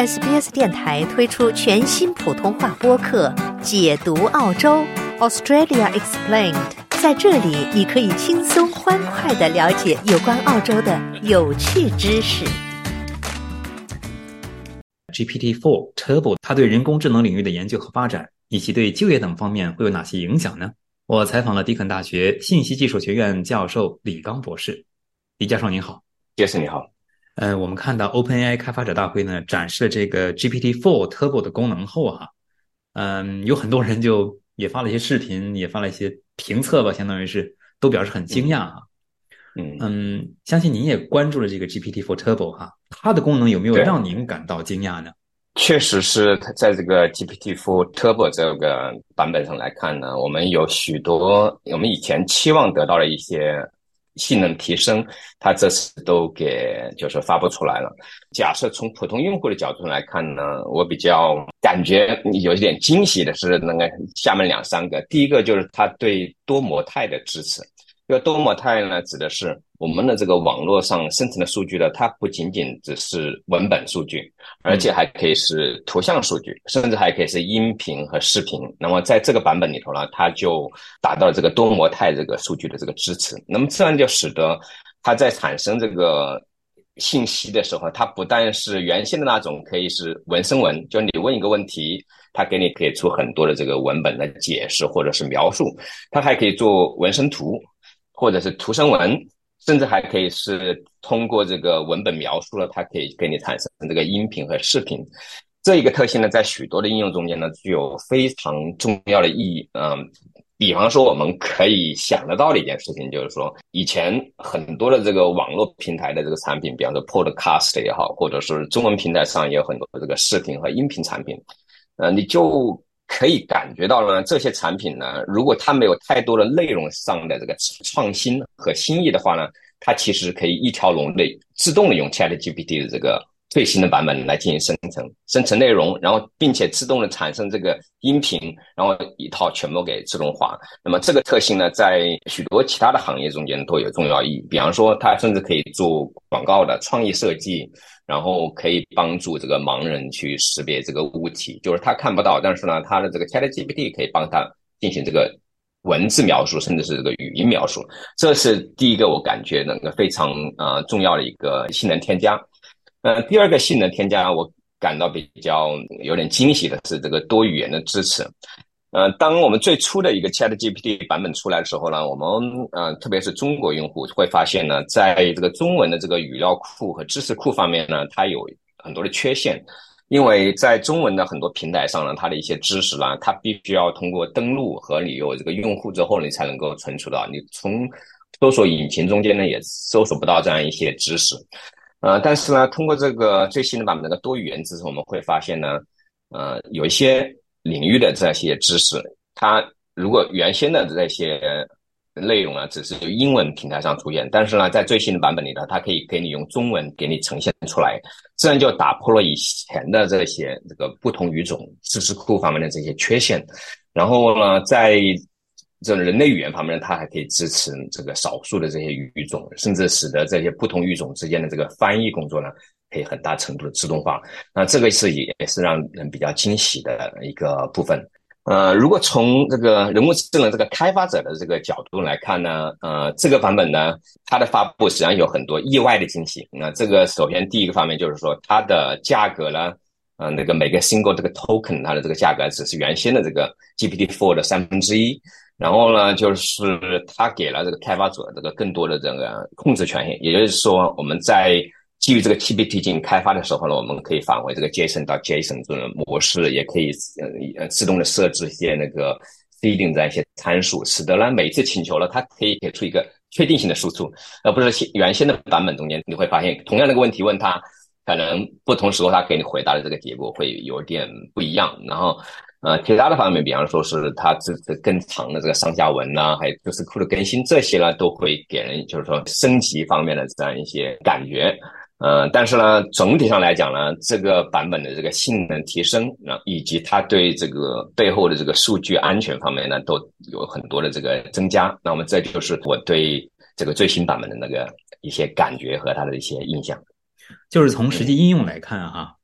SBS 电台推出全新普通话播客《解读澳洲 Australia Explained》。在这里，你可以轻松欢快的了解有关澳洲的有趣知识。GPT-4 Turbo 它对人工智能领域的研究和发展，以及对就业等方面会有哪些影响呢？我采访了迪肯大学信息技术学院教授李刚博士。李教授您好，杰森你好。呃，我们看到 OpenAI 开发者大会呢展示了这个 GPT-4 Turbo 的功能后哈，嗯，有很多人就也发了一些视频，也发了一些评测吧，相当于是都表示很惊讶哈。嗯嗯，相信您也关注了这个 GPT-4 Turbo 哈，它的功能有没有让您感到惊讶呢？确实是在这个 GPT-4 Turbo 这个版本上来看呢，我们有许多我们以前期望得到的一些。性能提升，它这次都给就是发布出来了。假设从普通用户的角度来看呢，我比较感觉有一点惊喜的是那个下面两三个。第一个就是它对多模态的支持。这个多模态呢，指的是我们的这个网络上生成的数据呢，它不仅仅只是文本数据，而且还可以是图像数据，甚至还可以是音频和视频。那么在这个版本里头呢，它就达到了这个多模态这个数据的这个支持。那么这样就使得它在产生这个信息的时候，它不但是原先的那种可以是文生文，就你问一个问题，它给你给出很多的这个文本的解释或者是描述，它还可以做文生图。或者是图生文，甚至还可以是通过这个文本描述了，它可以给你产生这个音频和视频。这一个特性呢，在许多的应用中间呢，具有非常重要的意义。嗯，比方说我们可以想得到的一件事情，就是说以前很多的这个网络平台的这个产品，比方说 Podcast 也好，或者是中文平台上也有很多的这个视频和音频产品，呃，你就。可以感觉到呢，这些产品呢，如果它没有太多的内容上的这个创新和新意的话呢，它其实可以一条龙的自动的用 ChatGPT 的这个最新的版本来进行生成、生成内容，然后并且自动的产生这个音频，然后一套全部给自动化。那么这个特性呢，在许多其他的行业中间都有重要意义。比方说，它甚至可以做广告的创意设计。然后可以帮助这个盲人去识别这个物体，就是他看不到，但是呢，他的这个 ChatGPT 可以帮他进行这个文字描述，甚至是这个语音描述。这是第一个我感觉那个非常呃重要的一个性能添加。呃，第二个性能添加我感到比较有点惊喜的是这个多语言的支持。呃，当我们最初的一个 Chat GPT 版本出来的时候呢，我们呃，特别是中国用户会发现呢，在这个中文的这个语料库和知识库方面呢，它有很多的缺陷，因为在中文的很多平台上呢，它的一些知识呢，它必须要通过登录和你有这个用户之后，你才能够存储到，你从搜索引擎中间呢也搜索不到这样一些知识，呃，但是呢，通过这个最新的版本的多语言知识，我们会发现呢，呃，有一些。领域的这些知识，它如果原先的这些内容呢，只是英文平台上出现，但是呢，在最新的版本里呢，它可以给你用中文给你呈现出来，这样就打破了以前的这些这个不同语种知识库方面的这些缺陷。然后呢，在这人类语言方面，它还可以支持这个少数的这些语种，甚至使得这些不同语种之间的这个翻译工作呢。可以很大程度的自动化，那这个是也也是让人比较惊喜的一个部分。呃，如果从这个人工智能这个开发者的这个角度来看呢，呃，这个版本呢，它的发布实际上有很多意外的惊喜。那这个首先第一个方面就是说，它的价格呢，呃，那个每个 single 这个 token 它的这个价格只是原先的这个 GPT-4 的三分之一。然后呢，就是它给了这个开发者这个更多的这个控制权限，也就是说我们在基于这个 TBT 进行开发的时候呢，我们可以返回这个 JSON 到 JSON 这种模式，也可以呃自动的设置一些那个 feeding 这样一些参数，使得呢每次请求了它可以给出一个确定性的输出，而不是原先的版本中间你会发现同样的个问题问他，可能不同时候他给你回答的这个结果会有点不一样。然后呃其他的方面，比方说是它这这更长的这个上下文呐，还有就是库的更新，这些呢都会给人就是说升级方面的这样一些感觉。呃，但是呢，总体上来讲呢，这个版本的这个性能提升，啊，以及它对这个背后的这个数据安全方面呢，都有很多的这个增加。那么这就是我对这个最新版本的那个一些感觉和它的一些印象。就是从实际应用来看哈，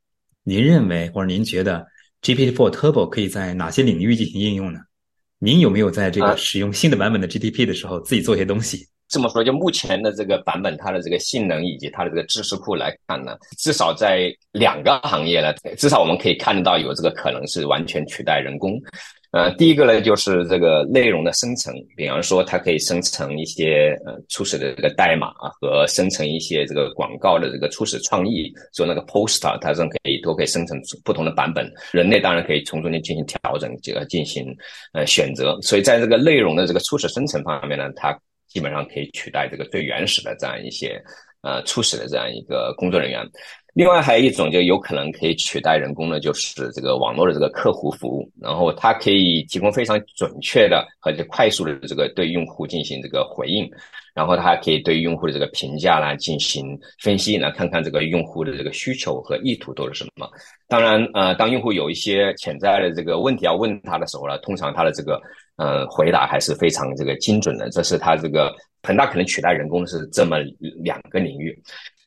您认为或者您觉得 GPT-4 Turbo 可以在哪些领域进行应用呢？您有没有在这个使用新的版本的 GTP 的时候自己做些东西？这么说，就目前的这个版本，它的这个性能以及它的这个知识库来看呢，至少在两个行业呢，至少我们可以看到有这个可能是完全取代人工。呃，第一个呢，就是这个内容的生成，比方说它可以生成一些呃初始的这个代码和生成一些这个广告的这个初始创意，做那个 poster，它这可以都可以生成不同的版本。人类当然可以从中间进行调整，这个进行呃选择。所以在这个内容的这个初始生成方面呢，它基本上可以取代这个最原始的这样一些呃初始的这样一个工作人员。另外还有一种就有可能可以取代人工的，就是这个网络的这个客户服务，然后它可以提供非常准确的和快速的这个对用户进行这个回应，然后它还可以对用户的这个评价呢进行分析，来看看这个用户的这个需求和意图都是什么。当然，呃，当用户有一些潜在的这个问题要问他的时候呢，通常他的这个呃回答还是非常这个精准的。这是他这个很大可能取代人工的是这么两个领域。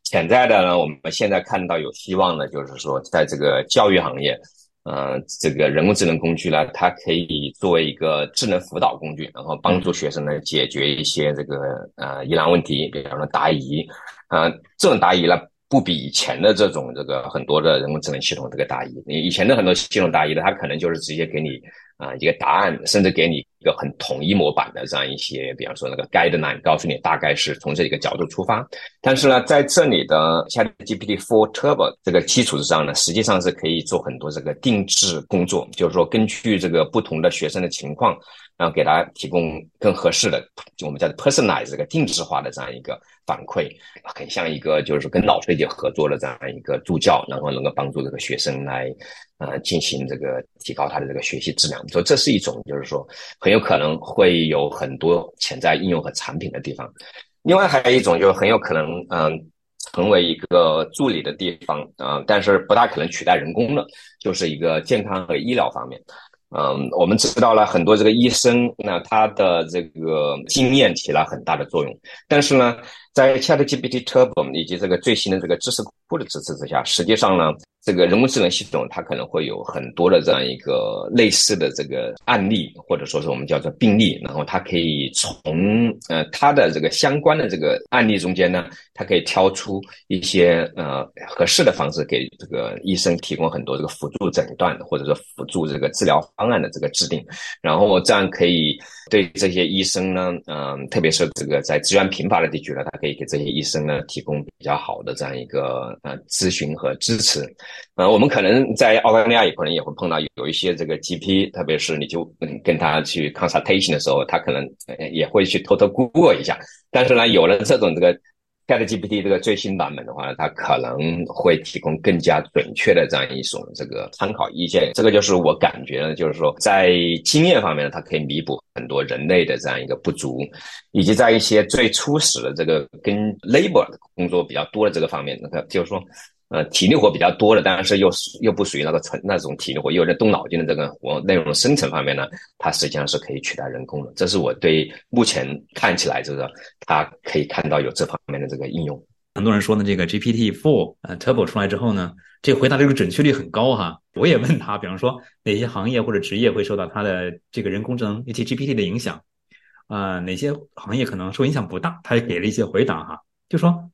潜在的呢，我们现在看到有希望呢，就是说，在这个教育行业，嗯，这个人工智能工具呢，它可以作为一个智能辅导工具，然后帮助学生呢解决一些这个呃疑难问题，比方说答疑，啊，这种答疑呢，不比以前的这种这个很多的人工智能系统这个答疑，以前的很多系统答疑的，它可能就是直接给你。啊，一个答案，甚至给你一个很统一模板的这样一些，比方说那个 guideline，告诉你大概是从这一个角度出发。但是呢，在这里的 ChatGPT4 Turbo 这个基础之上呢，实际上是可以做很多这个定制工作，就是说根据这个不同的学生的情况。然后给大家提供更合适的，就我们叫 personalize 这个定制化的这样一个反馈，很像一个就是跟老师一起合作的这样一个助教，然后能够帮助这个学生来呃进行这个提高他的这个学习质量。所以这是一种就是说很有可能会有很多潜在应用和产品的地方。另外还有一种就是很有可能嗯成为一个助理的地方啊，但是不大可能取代人工的，就是一个健康和医疗方面。嗯，我们知道了很多这个医生，那他的这个经验起了很大的作用，但是呢，在 ChatGPT Turbo 以及这个最新的这个知识库的支持之下，实际上呢。这个人工智能系统，它可能会有很多的这样一个类似的这个案例，或者说是我们叫做病例，然后它可以从呃它的这个相关的这个案例中间呢，它可以挑出一些呃合适的方式给这个医生提供很多这个辅助诊断，或者说辅助这个治疗方案的这个制定，然后这样可以对这些医生呢，嗯，特别是这个在资源贫乏的地区呢，他可以给这些医生呢提供比较好的这样一个呃咨询和支持。呃，我们可能在澳大利亚也可能也会碰到有一些这个 GP，特别是你就跟他去 consultation 的时候，他可能也会去偷偷过一下。但是呢，有了这种这个 ChatGPT 这个最新版本的话，它可能会提供更加准确的这样一种这个参考意见。这个就是我感觉呢，就是说在经验方面呢，它可以弥补很多人类的这样一个不足，以及在一些最初始的这个跟 labor 工作比较多的这个方面，那个就是说。呃，体力活比较多的，但是又又不属于那个纯那种体力活，又在动脑筋的这个活内容生成方面呢，它实际上是可以取代人工的。这是我对目前看起来就是它可以看到有这方面的这个应用。很多人说呢，这个 GPT Four 呃 Turbo 出来之后呢，这个回答这个准确率很高哈。我也问他，比方说哪些行业或者职业会受到它的这个人工智能以及 GPT 的影响啊？哪些行业可能受影响不大？他也给了一些回答哈，就说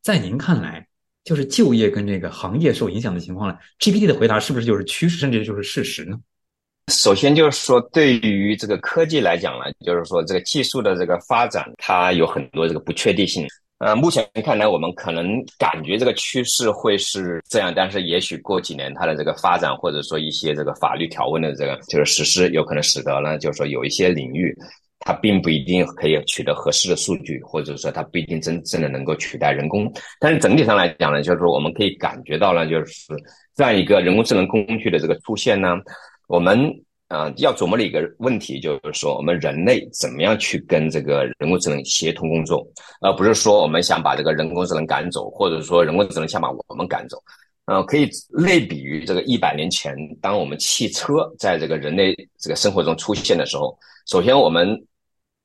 在您看来。就是就业跟这个行业受影响的情况呢？GPT 的回答是不是就是趋势，甚至就是事实呢？首先就是说，对于这个科技来讲呢，就是说这个技术的这个发展，它有很多这个不确定性。呃，目前看来，我们可能感觉这个趋势会是这样，但是也许过几年它的这个发展，或者说一些这个法律条文的这个就是实施，有可能使得呢，就是说有一些领域。它并不一定可以取得合适的数据，或者说它不一定真正的能够取代人工。但是整体上来讲呢，就是我们可以感觉到呢，就是这样一个人工智能工具的这个出现呢，我们呃要琢磨的一个问题就是说，我们人类怎么样去跟这个人工智能协同工作，而不是说我们想把这个人工智能赶走，或者说人工智能想把我们赶走。呃，可以类比于这个一百年前，当我们汽车在这个人类这个生活中出现的时候，首先我们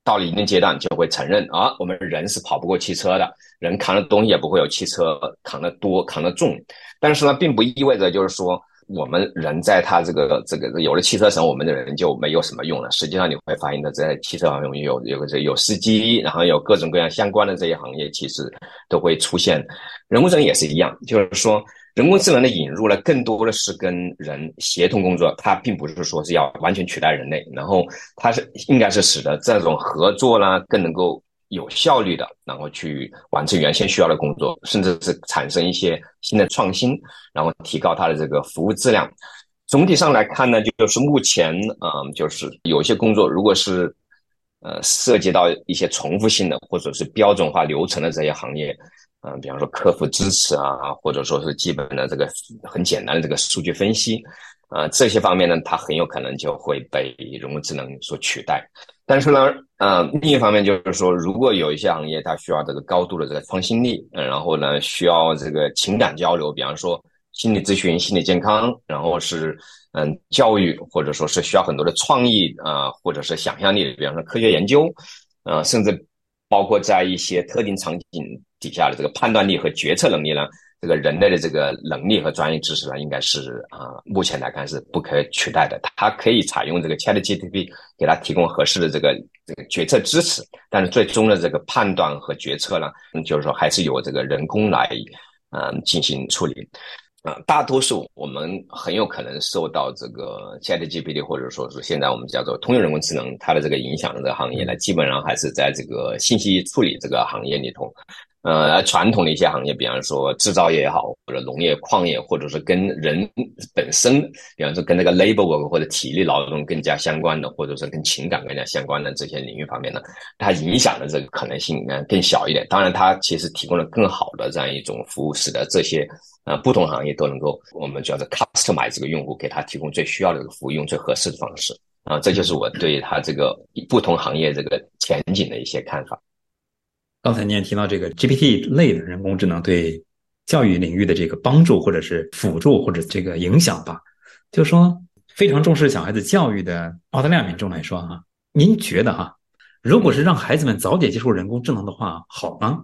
到了一定阶段就会承认啊，我们人是跑不过汽车的，人扛的东西也不会有汽车扛得多、扛得重。但是呢，并不意味着就是说。我们人在他这个这个有了汽车时候，我们的人就没有什么用了。实际上你会发现呢，在汽车行业有有个这有司机，然后有各种各样相关的这些行业，其实都会出现。人工智能也是一样，就是说人工智能的引入呢，更多的是跟人协同工作，它并不是说是要完全取代人类，然后它是应该是使得这种合作呢更能够。有效率的，然后去完成原先需要的工作，甚至是产生一些新的创新，然后提高它的这个服务质量。总体上来看呢，就是目前，嗯，就是有些工作，如果是呃涉及到一些重复性的或者是标准化流程的这些行业，嗯，比方说客服支持啊，或者说是基本的这个很简单的这个数据分析。啊，这些方面呢，它很有可能就会被人工智能所取代。但是呢，呃，另一方面就是说，如果有一些行业它需要这个高度的这个创新力，嗯，然后呢，需要这个情感交流，比方说心理咨询、心理健康，然后是嗯教育，或者说是需要很多的创意啊，或者是想象力，比方说科学研究，啊，甚至包括在一些特定场景底下的这个判断力和决策能力呢。这个人类的这个能力和专业知识呢，应该是啊，目前来看是不可取代的。它可以采用这个 ChatGPT 给它提供合适的这个这个决策支持，但是最终的这个判断和决策呢，就是说还是由这个人工来嗯进行处理。啊，大多数我们很有可能受到这个 ChatGPT 或者说是现在我们叫做通用人工智能它的这个影响的这个行业呢，基本上还是在这个信息处理这个行业里头。呃，传统的一些行业，比方说制造业也好，或者农业、矿业，或者是跟人本身，比方说跟那个 labor work 或者体力劳动更加相关的，或者是跟情感更加相关的这些领域方面呢，它影响的这个可能性呢更小一点。当然，它其实提供了更好的这样一种服务，使得这些呃不同行业都能够我们叫做 customize 这个用户，给他提供最需要的这个服务，用最合适的方式啊。这就是我对他这个不同行业这个前景的一些看法。刚才你也提到这个 GPT 类的人工智能对教育领域的这个帮助，或者是辅助，或者这个影响吧。就说非常重视小孩子教育的澳大利亚民众来说，哈，您觉得哈，如果是让孩子们早点接触人工智能的话，好吗？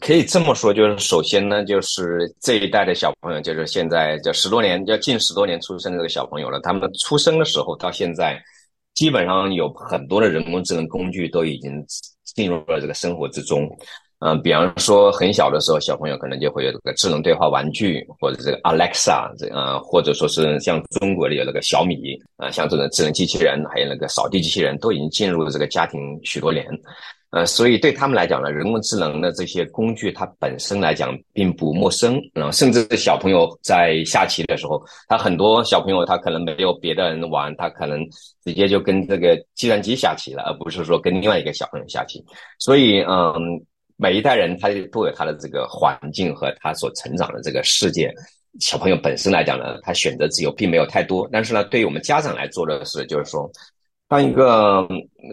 可以这么说，就是首先呢，就是这一代的小朋友，就是现在就十多年，要近十多年出生的这个小朋友了，他们出生的时候到现在，基本上有很多的人工智能工具都已经。进入了这个生活之中，嗯，比方说很小的时候，小朋友可能就会有这个智能对话玩具，或者这个 Alexa，这呃，或者说是像中国的有那个小米，啊，像这种智能机器人，还有那个扫地机器人，都已经进入了这个家庭许多年。呃，所以对他们来讲呢，人工智能的这些工具，它本身来讲并不陌生。然后，甚至小朋友在下棋的时候，他很多小朋友他可能没有别的人玩，他可能直接就跟这个计算机下棋了，而不是说跟另外一个小朋友下棋。所以，嗯，每一代人他都有他的这个环境和他所成长的这个世界。小朋友本身来讲呢，他选择自由并没有太多。但是呢，对于我们家长来做的是，就是说。当一个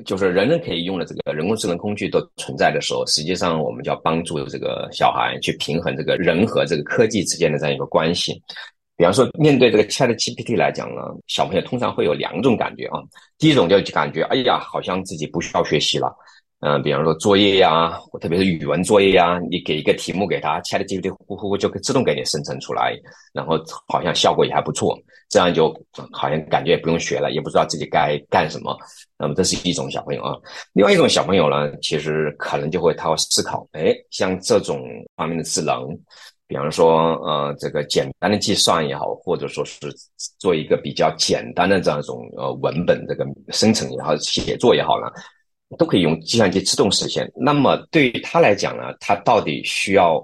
就是人人可以用的这个人工智能工具都存在的时候，实际上我们就要帮助这个小孩去平衡这个人和这个科技之间的这样一个关系。比方说，面对这个 Chat GPT 来讲呢，小朋友通常会有两种感觉啊。第一种就感觉，哎呀，好像自己不需要学习了。嗯，比方说作业呀，特别是语文作业呀，你给一个题目给他，ChatGPT 呼呼呼就自动给你生成出来，然后好像效果也还不错，这样就好像感觉也不用学了，也不知道自己该干什么。那么这是一种小朋友啊，另外一种小朋友呢，其实可能就会他会思考，哎，像这种方面的智能，比方说呃这个简单的计算也好，或者说是做一个比较简单的这样一种呃文本这个生成也好，写作也好呢。都可以用计算机自动实现。那么对于他来讲呢，他到底需要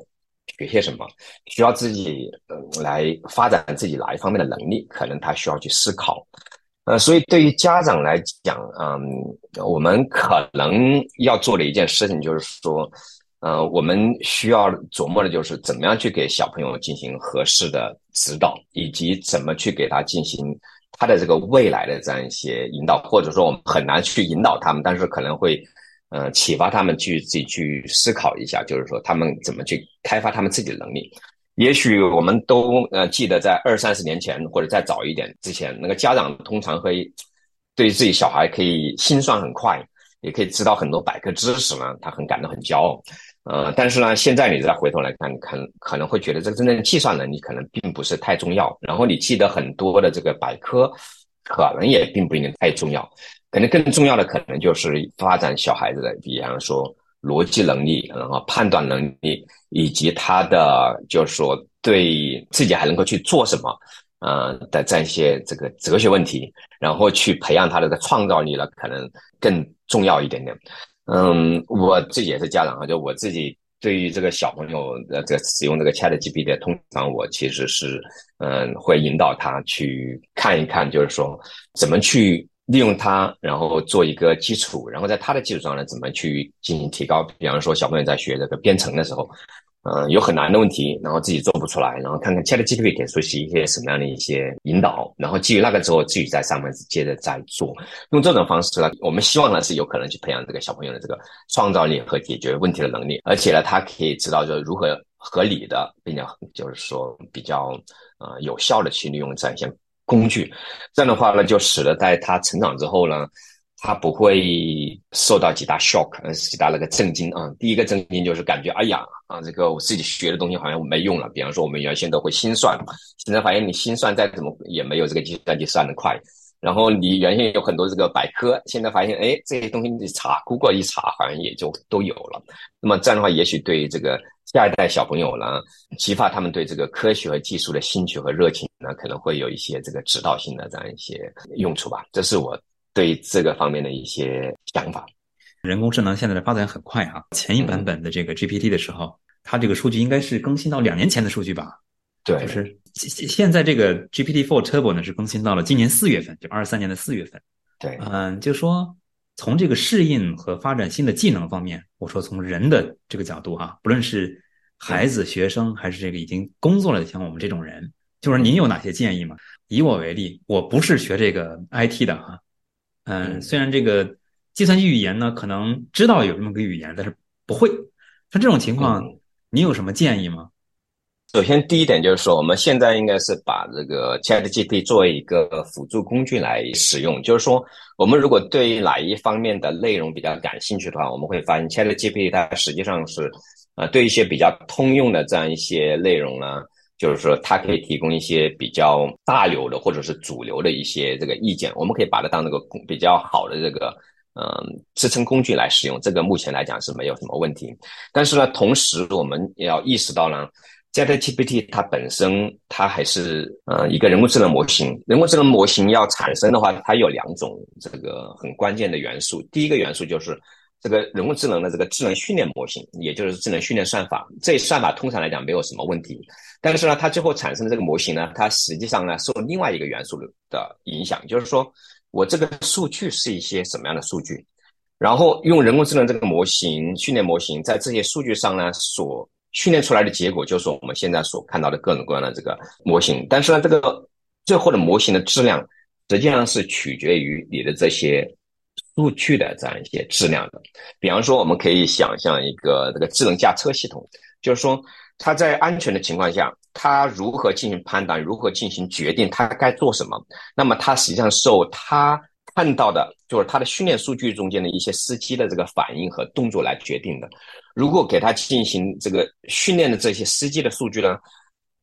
学些什么？需要自己嗯来发展自己哪一方面的能力？可能他需要去思考。呃，所以对于家长来讲，嗯，我们可能要做的一件事情就是说，呃，我们需要琢磨的就是怎么样去给小朋友进行合适的指导，以及怎么去给他进行。他的这个未来的这样一些引导，或者说我们很难去引导他们，但是可能会，呃，启发他们去自己去思考一下，就是说他们怎么去开发他们自己的能力。也许我们都呃记得在二三十年前或者再早一点之前，那个家长通常会对自己小孩可以心算很快，也可以知道很多百科知识呢，他很感到很骄傲。呃，但是呢，现在你再回头来看，可可能会觉得这个真正的计算能力可能并不是太重要。然后你记得很多的这个百科，可能也并不一定太重要。可能更重要的可能就是发展小孩子的，比方说逻辑能力，然后判断能力，以及他的就是说对自己还能够去做什么，呃的这样一些这个哲学问题，然后去培养他的创造力了，可能更重要一点点。嗯，我自己也是家长啊，就我自己对于这个小朋友的这个使用这个 Chat GPT，通常我其实是嗯会引导他去看一看，就是说怎么去利用它，然后做一个基础，然后在它的基础上呢，怎么去进行提高。比方说，小朋友在学这个编程的时候。嗯，有很难的问题，然后自己做不出来，然后看看 ChatGPT 给出一些什么样的一些引导，然后基于那个之后，自己在上面接着再做。用这种方式呢，我们希望呢是有可能去培养这个小朋友的这个创造力和解决问题的能力，而且呢，他可以知道就是如何合理的，并且就是说比较呃有效的去利用这样一些工具。这样的话呢，就使得在他成长之后呢。他不会受到几大 shock，呃，几大那个震惊啊。第一个震惊就是感觉，哎呀，啊，这个我自己学的东西好像没用了。比方说，我们原先都会心算，现在发现你心算再怎么也没有这个计算机算的快。然后你原先有很多这个百科，现在发现，哎，这些东西你查，Google 一查，好像也就都有了。那么这样的话，也许对这个下一代小朋友呢，激发他们对这个科学和技术的兴趣和热情呢，可能会有一些这个指导性的这样一些用处吧。这是我。对这个方面的一些想法，人工智能现在的发展很快啊。前一版本的这个 GPT 的时候，它这个数据应该是更新到两年前的数据吧？对，就是现现在这个 GPT-4 Turbo 呢是更新到了今年四月份，就二三年的四月份。对，嗯，就说从这个适应和发展新的技能方面，我说从人的这个角度哈，不论是孩子、学生，还是这个已经工作了的像我们这种人，就是您有哪些建议吗？以我为例，我不是学这个 IT 的哈。嗯，虽然这个计算机语言呢，可能知道有这么个语言，但是不会。像这种情况，你有什么建议吗？首先，第一点就是说，我们现在应该是把这个 ChatGPT 作为一个辅助工具来使用。就是说，我们如果对哪一方面的内容比较感兴趣的话，我们会发现 ChatGPT 它实际上是，呃，对一些比较通用的这样一些内容呢。就是说，它可以提供一些比较大流的或者是主流的一些这个意见，我们可以把它当这个比较好的这个嗯支撑工具来使用。这个目前来讲是没有什么问题。但是呢，同时我们也要意识到呢，ChatGPT 它本身它还是呃一个人工智能模型。人工智能模型要产生的话，它有两种这个很关键的元素。第一个元素就是这个人工智能的这个智能训练模型，也就是智能训练算法。这算法通常来讲没有什么问题。但是呢，它最后产生的这个模型呢，它实际上呢受另外一个元素的影响，就是说我这个数据是一些什么样的数据，然后用人工智能这个模型训练模型，在这些数据上呢所训练出来的结果，就是我们现在所看到的各种各样的这个模型。但是呢，这个最后的模型的质量实际上是取决于你的这些数据的这样一些质量的。比方说，我们可以想象一个这个智能驾车系统，就是说。他在安全的情况下，他如何进行判断，如何进行决定，他该做什么？那么他实际上受他看到的，就是他的训练数据中间的一些司机的这个反应和动作来决定的。如果给他进行这个训练的这些司机的数据呢，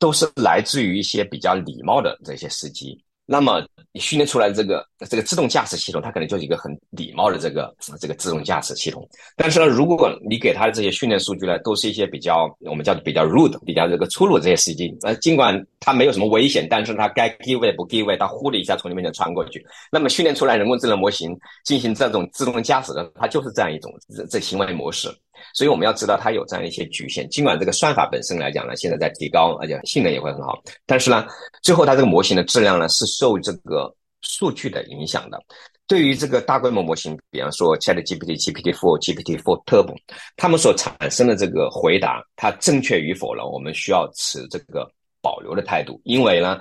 都是来自于一些比较礼貌的这些司机。那么训练出来的这个这个自动驾驶系统，它可能就是一个很礼貌的这个这个自动驾驶系统。但是呢，如果你给它的这些训练数据呢，都是一些比较我们叫做比较 rude、比较这个粗鲁这些司机，呃，尽管它没有什么危险，但是它该 give way 不 give way，它呼的一下从你面前穿过去。那么训练出来人工智能模型进行这种自动驾驶的，它就是这样一种这这行为模式。所以我们要知道它有这样一些局限，尽管这个算法本身来讲呢，现在在提高，而且性能也会很好，但是呢，最后它这个模型的质量呢是受这个数据的影响的。对于这个大规模模型，比方说 ChatGPT、GPT-4、GPT-4 Turbo，它们所产生的这个回答，它正确与否呢？我们需要持这个保留的态度，因为呢。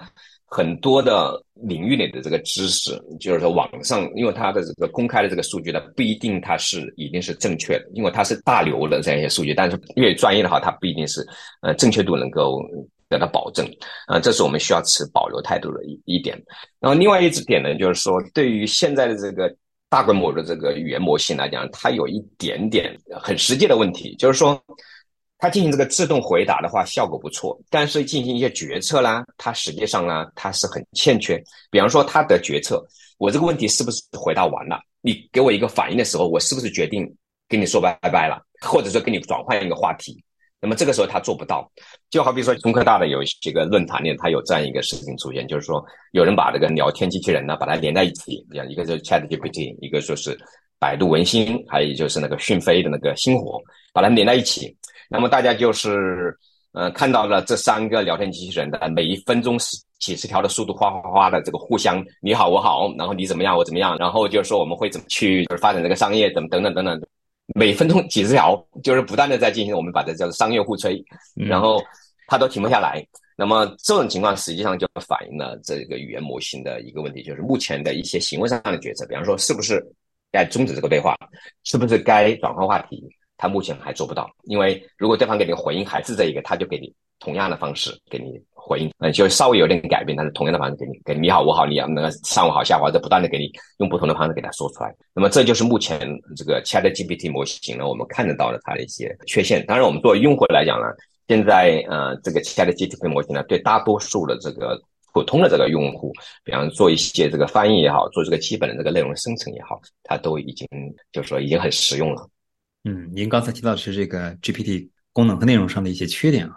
很多的领域里的这个知识，就是说网上，因为它的这个公开的这个数据呢，不一定它是一定是正确的，因为它是大流的这样一些数据，但是越专业的话，它不一定是呃正确度能够得到保证，啊，这是我们需要持保留态度的一一点。然后另外一点呢，就是说对于现在的这个大规模的这个语言模型来讲，它有一点点很实际的问题，就是说，它进行这个自动回答的话，效果不错，但是进行一些决策啦，它实际上呢，它是很欠缺。比方说，它的决策，我这个问题是不是回答完了？你给我一个反应的时候，我是不是决定跟你说拜拜了，或者说跟你转换一个话题？那么这个时候他做不到，就好比说中科大的有几个论坛里，它有这样一个事情出现，就是说有人把这个聊天机器人呢，把它连在一起，一个就是 Chat GPT，一个说是百度文心，还有就是那个讯飞的那个星火，把它连在一起。那么大家就是呃看到了这三个聊天机器人的每一分钟十几十条的速度，哗哗哗的这个互相你好我好，然后你怎么样我怎么样，然后就是说我们会怎么去就是发展这个商业，怎么等等等等。每分钟几十条，就是不断的在进行，我们把它叫做商业互吹，然后它都停不下来。那么这种情况实际上就反映了这个语言模型的一个问题，就是目前的一些行为上的决策，比方说是不是该终止这个对话，是不是该转换话题，它目前还做不到。因为如果对方给你回应还是这一个，他就给你同样的方式给你。回应，嗯，就稍微有点改变，但是同样的方式给你，给你好我好你好，那个上午好下午好，在不断的给你用不同的方式给他说出来。那么这就是目前这个 Chat GPT 模型呢，我们看得到的它的一些缺陷。当然，我们作为用户来讲呢，现在呃这个 Chat GPT 模型呢，对大多数的这个普通的这个用户，比方做一些这个翻译也好，做这个基本的这个内容生成也好，它都已经就是说已经很实用了。嗯，您刚才提到的是这个 GPT 功能和内容上的一些缺点啊。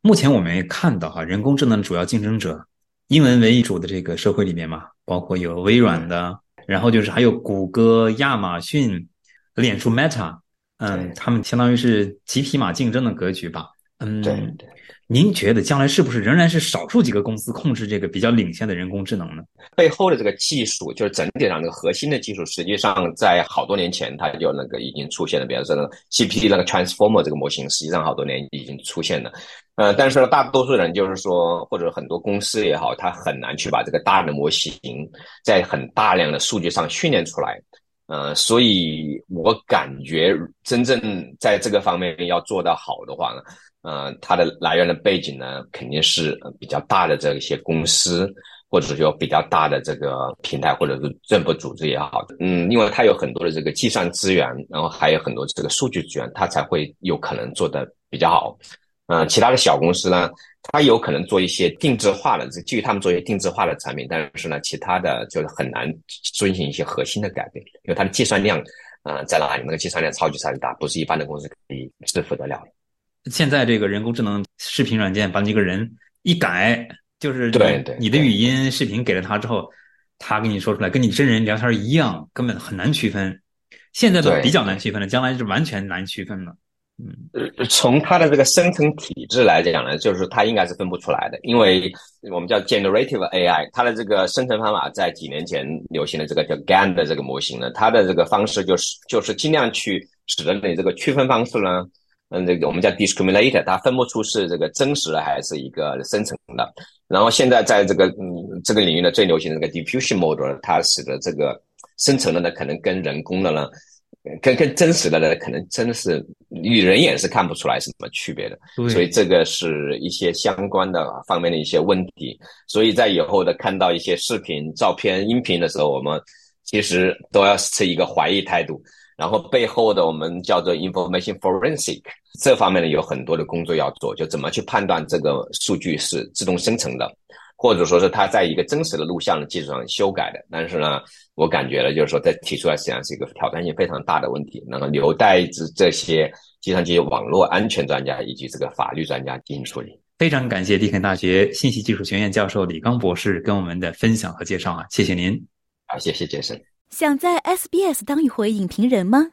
目前我们也看到哈，人工智能主要竞争者，英文为主的这个社会里面嘛，包括有微软的，然后就是还有谷歌、亚马逊、脸书 Meta，嗯，他们相当于是几匹马竞争的格局吧，嗯，对对。您觉得将来是不是仍然是少数几个公司控制这个比较领先的人工智能呢？背后的这个技术，就是整体上这个核心的技术，实际上在好多年前它就那个已经出现了。比如说那个 GPT 那个 Transformer 这个模型，实际上好多年已经出现了。呃，但是呢，大多数人就是说，或者很多公司也好，它很难去把这个大的模型在很大量的数据上训练出来。呃，所以我感觉真正在这个方面要做到好的话呢。呃，它的来源的背景呢，肯定是比较大的这一些公司，或者说比较大的这个平台，或者是政府组织也好，嗯，因为它有很多的这个计算资源，然后还有很多这个数据资源，它才会有可能做的比较好。嗯，其他的小公司呢，它有可能做一些定制化的，基于他们做一些定制化的产品，但是呢，其他的就是很难遵循一些核心的改变，因为它的计算量，呃，在哪里？那个计算量超级超级大，不是一般的公司可以支付得了的。现在这个人工智能视频软件把你这个人一改，就是对对，你的语音视频给了他之后，他跟你说出来，跟你真人聊天一样，根本很难区分。现在都比较难区分了，将来是完全难区分了。嗯，从它的这个生成体制来讲呢，就是它应该是分不出来的，因为我们叫 generative AI，它的这个生成方法在几年前流行的这个叫 GAN 的这个模型呢，它的这个方式就是就是尽量去使得你这个区分方式呢。嗯，这个我们叫 discriminator，它分不出是这个真实的还是一个生成的。然后现在在这个嗯这个领域呢，最流行的这个 diffusion model，它使得这个生成的呢，可能跟人工的呢，跟跟真实的呢，可能真的是与人眼是看不出来什么区别的。所以这个是一些相关的方面的一些问题。所以在以后的看到一些视频、照片、音频的时候，我们其实都要持一个怀疑态度。然后背后的我们叫做 information forensic 这方面呢有很多的工作要做，就怎么去判断这个数据是自动生成的，或者说是他在一个真实的录像的基础上修改的。但是呢，我感觉呢，就是说在提出来实际上是一个挑战性非常大的问题，那么留待这这些计算机网络安全专家以及这个法律专家进行处理。非常感谢迪肯大学信息技术学院教授李刚博士跟我们的分享和介绍啊，谢谢您。好，谢谢杰森。想在 SBS 当一回影评人吗